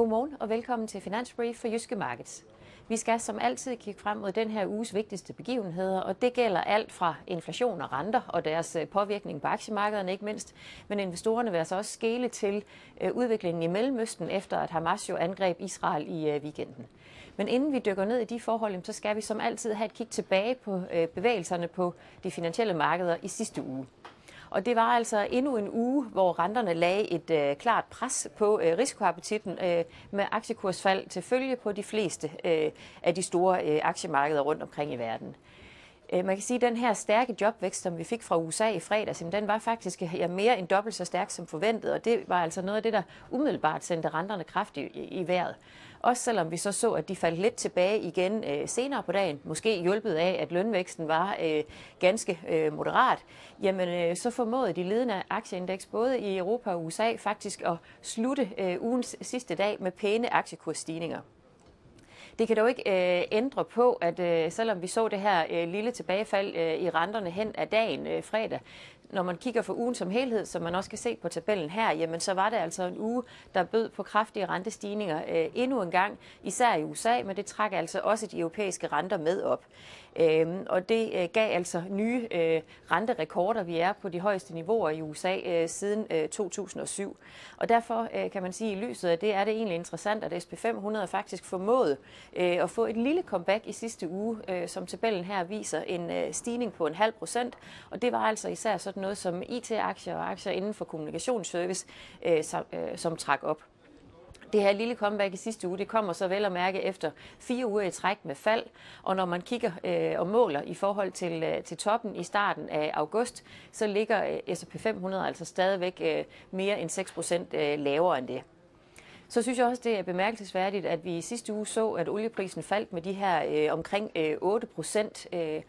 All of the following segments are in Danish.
Godmorgen og velkommen til Finansbrief for Jyske Markets. Vi skal som altid kigge frem mod den her uges vigtigste begivenheder, og det gælder alt fra inflation og renter og deres øh, påvirkning på aktiemarkederne ikke mindst, men investorerne vil altså også skele til øh, udviklingen i Mellemøsten efter at Hamas jo angreb Israel i øh, weekenden. Men inden vi dykker ned i de forhold, så skal vi som altid have et kig tilbage på bevægelserne på de finansielle markeder i sidste uge. Og det var altså endnu en uge, hvor renterne lagde et øh, klart pres på øh, risikoappetitten øh, med aktiekursfald til følge på de fleste øh, af de store øh, aktiemarkeder rundt omkring i verden. Øh, man kan sige, at den her stærke jobvækst, som vi fik fra USA i fredags, den var faktisk ja, mere end dobbelt så stærk som forventet, og det var altså noget af det, der umiddelbart sendte renterne kraftigt i, i vejret. Også selvom vi så så, at de faldt lidt tilbage igen øh, senere på dagen, måske hjulpet af, at lønvæksten var øh, ganske øh, moderat, jamen øh, så formåede de ledende aktieindeks både i Europa og USA faktisk at slutte øh, ugens sidste dag med pæne aktiekursstigninger. Det kan dog ikke øh, ændre på, at øh, selvom vi så det her øh, lille tilbagefald øh, i renterne hen af dagen øh, fredag, når man kigger for ugen som helhed, som man også kan se på tabellen her, jamen så var det altså en uge, der bød på kraftige rentestigninger øh, endnu en gang, især i USA, men det trækker altså også de europæiske renter med op. Øh, og det øh, gav altså nye øh, renterekorder. Vi er på de højeste niveauer i USA øh, siden øh, 2007. Og derfor øh, kan man sige, at i lyset af det er det egentlig interessant, at SP500 faktisk formåede øh, at få et lille comeback i sidste uge, øh, som tabellen her viser en øh, stigning på en halv procent. Og det var altså især sådan noget som IT-aktier og aktier inden for kommunikationsservice, øh, som, øh, som trak op. Det her lille comeback i sidste uge, det kommer så vel at mærke efter fire uger i træk med fald, og når man kigger øh, og måler i forhold til, øh, til toppen i starten af august, så ligger øh, S&P 500 altså stadigvæk øh, mere end 6 procent øh, lavere end det. Så synes jeg også, det er bemærkelsesværdigt, at vi i sidste uge så, at olieprisen faldt med de her øh, omkring øh, 8 procent. Øh,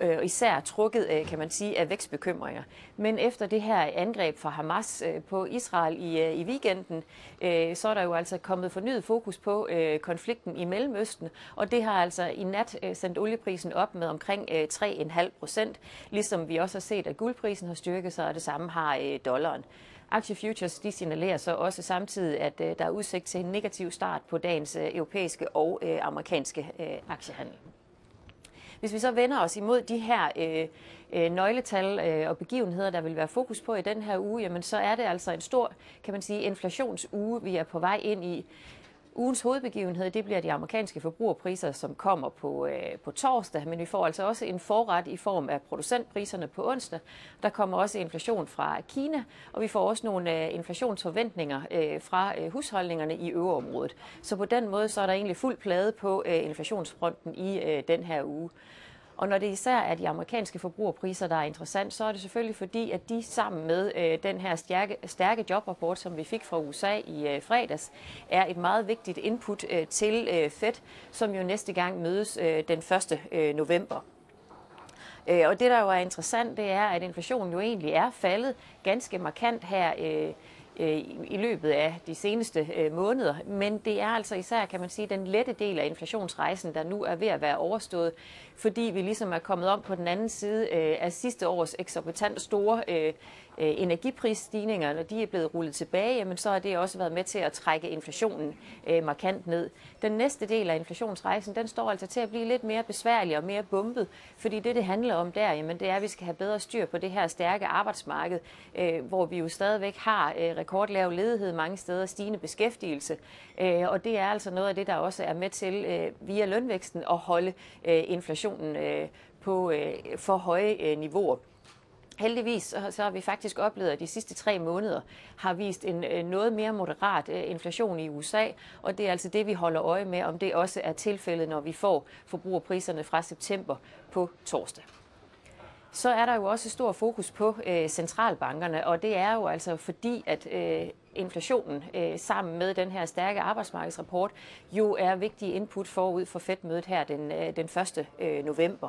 øh, især trukket, øh, kan man sige, af vækstbekymringer. Men efter det her angreb fra Hamas øh, på Israel i, øh, i weekenden, øh, så er der jo altså kommet fornyet fokus på øh, konflikten i Mellemøsten, og det har altså i nat øh, sendt olieprisen op med omkring øh, 3,5 procent, ligesom vi også har set, at guldprisen har styrket sig, og det samme har øh, dollaren. Aktiefutures de signalerer så også samtidig, at øh, der er udsigt til en negativ start på dagens øh, europæiske og øh, amerikanske øh, aktiehandel. Hvis vi så vender os imod de her øh, øh, nøgletal øh, og begivenheder, der vil være fokus på i den her uge, jamen så er det altså en stor, kan man sige, inflationsuge, vi er på vej ind i. Ugens hovedbegivenhed, det bliver de amerikanske forbrugerpriser, som kommer på, øh, på torsdag, men vi får altså også en forret i form af producentpriserne på onsdag. Der kommer også inflation fra Kina, og vi får også nogle øh, inflationsforventninger øh, fra øh, husholdningerne i øverområdet. Så på den måde så er der egentlig fuld plade på øh, inflationsfronten i øh, den her uge. Og når det især er de amerikanske forbrugerpriser, der er interessant, så er det selvfølgelig fordi, at de sammen med øh, den her stærke, stærke jobrapport, som vi fik fra USA i øh, fredags, er et meget vigtigt input øh, til øh, Fed, som jo næste gang mødes øh, den 1. Øh, november. Øh, og det, der jo er interessant, det er, at inflationen jo egentlig er faldet ganske markant her øh, Øh, Øh, i løbet af de seneste øh, måneder. Men det er altså især, kan man sige, den lette del af inflationsrejsen, der nu er ved at være overstået, fordi vi ligesom er kommet om på den anden side øh, af sidste års eksorbitant store Øh, energiprisstigninger, når de er blevet rullet tilbage, jamen så har det også været med til at trække inflationen øh, markant ned. Den næste del af inflationsrejsen, den står altså til at blive lidt mere besværlig og mere bumpet, fordi det, det handler om der, jamen det er, at vi skal have bedre styr på det her stærke arbejdsmarked, øh, hvor vi jo stadigvæk har rekordlav ledighed mange steder, stigende beskæftigelse. Øh, og det er altså noget af det, der også er med til øh, via lønvæksten at holde øh, inflationen på for høje niveauer. Heldigvis så har vi faktisk oplevet, at de sidste tre måneder har vist en øh, noget mere moderat øh, inflation i USA, og det er altså det, vi holder øje med, om det også er tilfældet, når vi får forbrugerpriserne fra september på torsdag så er der jo også stor fokus på øh, centralbankerne, og det er jo altså fordi, at øh, inflationen øh, sammen med den her stærke arbejdsmarkedsrapport jo er vigtige input forud for Fed-mødet her den, øh, den 1. Øh, november.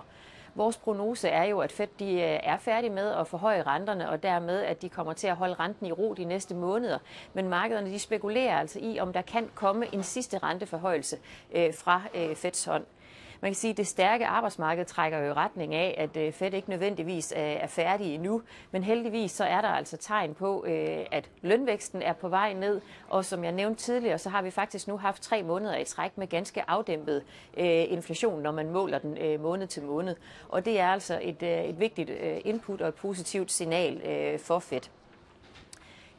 Vores prognose er jo, at Fed de øh, er færdige med at forhøje renterne, og dermed, at de kommer til at holde renten i ro de næste måneder. Men markederne de spekulerer altså i, om der kan komme en sidste renteforhøjelse øh, fra øh, Feds hånd. Man kan sige, at det stærke arbejdsmarked trækker jo i retning af, at øh, Fed ikke nødvendigvis øh, er færdig endnu, men heldigvis så er der altså tegn på, øh, at lønvæksten er på vej ned, og som jeg nævnte tidligere, så har vi faktisk nu haft tre måneder i træk med ganske afdæmpet inflation, når man måler den måned til måned. Og det er altså et, et vigtigt input og et positivt signal for Fed.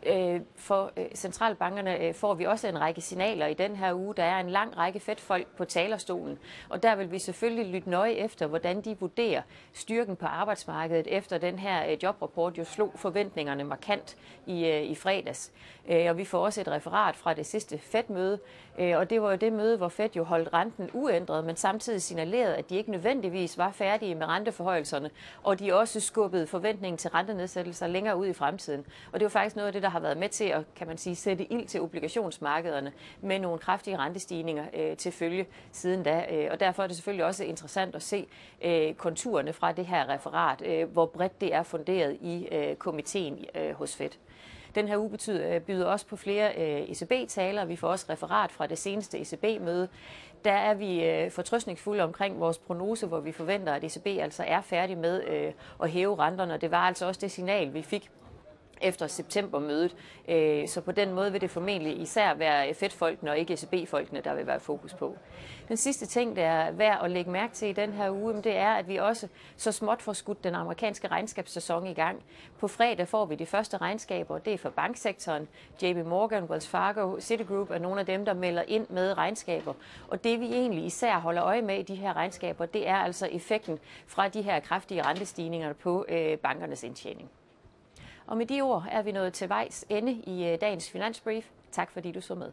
Øh, for øh, centralbankerne øh, får vi også en række signaler i den her uge. Der er en lang række fedtfolk på talerstolen, og der vil vi selvfølgelig lytte nøje efter, hvordan de vurderer styrken på arbejdsmarkedet efter den her øh, jobrapport jo slog forventningerne markant i, øh, i fredags. Øh, og vi får også et referat fra det sidste Fed-møde, og det var jo det møde, hvor Fed jo holdt renten uændret, men samtidig signalerede, at de ikke nødvendigvis var færdige med renteforhøjelserne, og de også skubbede forventningen til rentenedsættelser længere ud i fremtiden. Og det var faktisk noget af det, der har været med til at kan man sige, sætte ild til obligationsmarkederne med nogle kraftige rentestigninger øh, til følge siden da. Øh, og derfor er det selvfølgelig også interessant at se øh, konturerne fra det her referat, øh, hvor bredt det er funderet i øh, komiteen øh, hos Fed. Den her uge betyder, øh, byder også på flere øh, ECB-taler. Vi får også referat fra det seneste ECB-møde. Der er vi øh, fortrøstningsfulde omkring vores prognose, hvor vi forventer, at ECB altså er færdig med øh, at hæve renterne. Det var altså også det signal, vi fik efter septembermødet. Øh, så på den måde vil det formentlig især være Fed-folkene og ikke ECB-folkene, der vil være fokus på. Den sidste ting, der er værd at lægge mærke til i den her uge, det er, at vi også så småt får skudt den amerikanske regnskabssæson i gang. På fredag får vi de første regnskaber, det er for banksektoren. JP Morgan, Wells Fargo, Citigroup er nogle af dem, der melder ind med regnskaber. Og det vi egentlig især holder øje med i de her regnskaber, det er altså effekten fra de her kraftige rentestigninger på øh, bankernes indtjening. Og med de ord er vi nået til vejs ende i øh, dagens finansbrief. Tak fordi du så med.